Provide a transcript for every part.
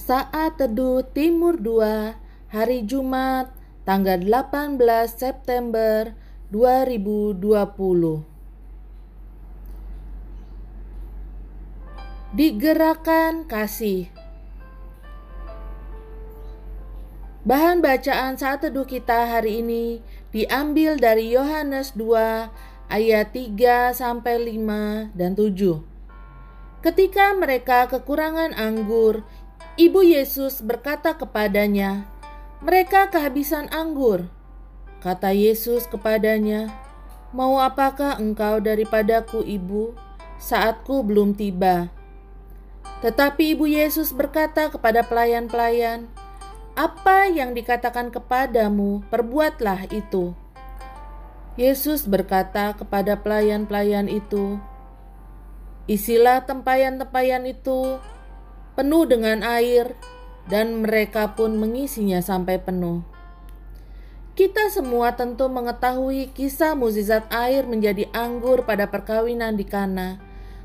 Saat Teduh Timur 2 Hari Jumat tanggal 18 September 2020 Digerakkan kasih Bahan bacaan saat teduh kita hari ini diambil dari Yohanes 2 ayat 3 sampai 5 dan 7. Ketika mereka kekurangan anggur, Ibu Yesus berkata kepadanya, "Mereka kehabisan anggur." Kata Yesus kepadanya, "Mau apakah engkau daripadaku, Ibu? Saatku belum tiba." Tetapi Ibu Yesus berkata kepada pelayan-pelayan, apa yang dikatakan kepadamu, perbuatlah itu. Yesus berkata kepada pelayan-pelayan itu, "Isilah tempayan-tempayan itu penuh dengan air, dan mereka pun mengisinya sampai penuh." Kita semua tentu mengetahui kisah mukjizat air menjadi anggur pada perkawinan di Kana.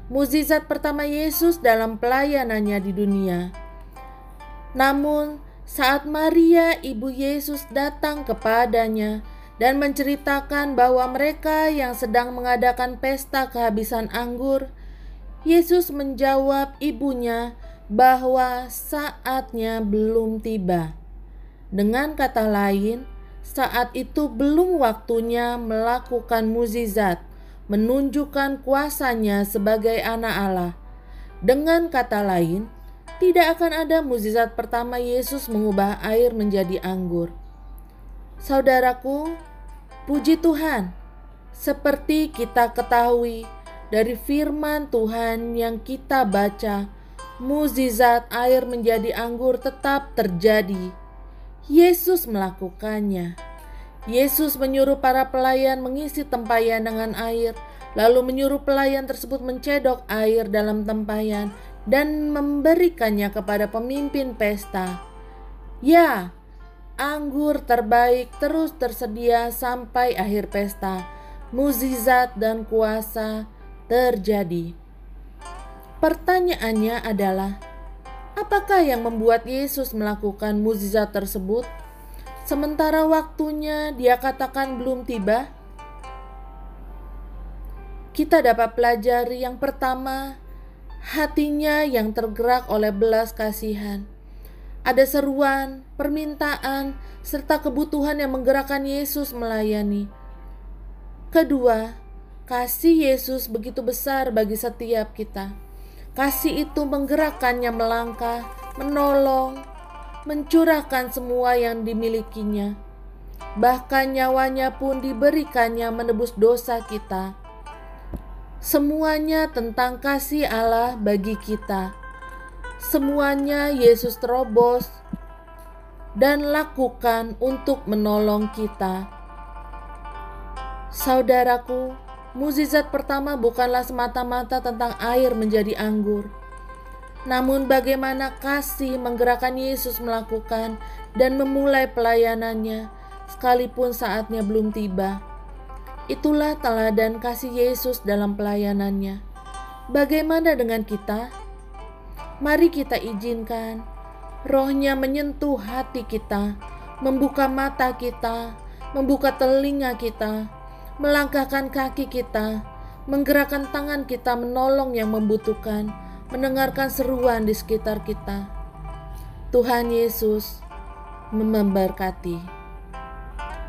Mukjizat pertama Yesus dalam pelayanannya di dunia. Namun, saat Maria, ibu Yesus, datang kepadanya dan menceritakan bahwa mereka yang sedang mengadakan pesta kehabisan anggur, Yesus menjawab ibunya bahwa saatnya belum tiba. Dengan kata lain, saat itu belum waktunya melakukan mukjizat, menunjukkan kuasanya sebagai anak Allah. Dengan kata lain, tidak akan ada mukjizat pertama Yesus mengubah air menjadi anggur. Saudaraku, puji Tuhan, seperti kita ketahui dari firman Tuhan yang kita baca, mukjizat air menjadi anggur tetap terjadi. Yesus melakukannya. Yesus menyuruh para pelayan mengisi tempayan dengan air, lalu menyuruh pelayan tersebut mencedok air dalam tempayan dan memberikannya kepada pemimpin pesta. Ya, anggur terbaik terus tersedia sampai akhir pesta. Muzizat dan kuasa terjadi. Pertanyaannya adalah, apakah yang membuat Yesus melakukan mukjizat tersebut? Sementara waktunya dia katakan belum tiba. Kita dapat pelajari yang pertama, hatinya yang tergerak oleh belas kasihan. Ada seruan, permintaan, serta kebutuhan yang menggerakkan Yesus melayani. Kedua, kasih Yesus begitu besar bagi setiap kita. Kasih itu menggerakkannya melangkah, menolong, mencurahkan semua yang dimilikinya. Bahkan nyawanya pun diberikannya menebus dosa kita Semuanya tentang kasih Allah bagi kita. Semuanya Yesus terobos dan lakukan untuk menolong kita. Saudaraku, mukjizat pertama bukanlah semata-mata tentang air menjadi anggur. Namun bagaimana kasih menggerakkan Yesus melakukan dan memulai pelayanannya sekalipun saatnya belum tiba. Itulah teladan kasih Yesus dalam pelayanannya. Bagaimana dengan kita? Mari kita izinkan rohnya menyentuh hati kita, membuka mata kita, membuka telinga kita, melangkahkan kaki kita, menggerakkan tangan kita menolong yang membutuhkan, mendengarkan seruan di sekitar kita. Tuhan Yesus memberkati.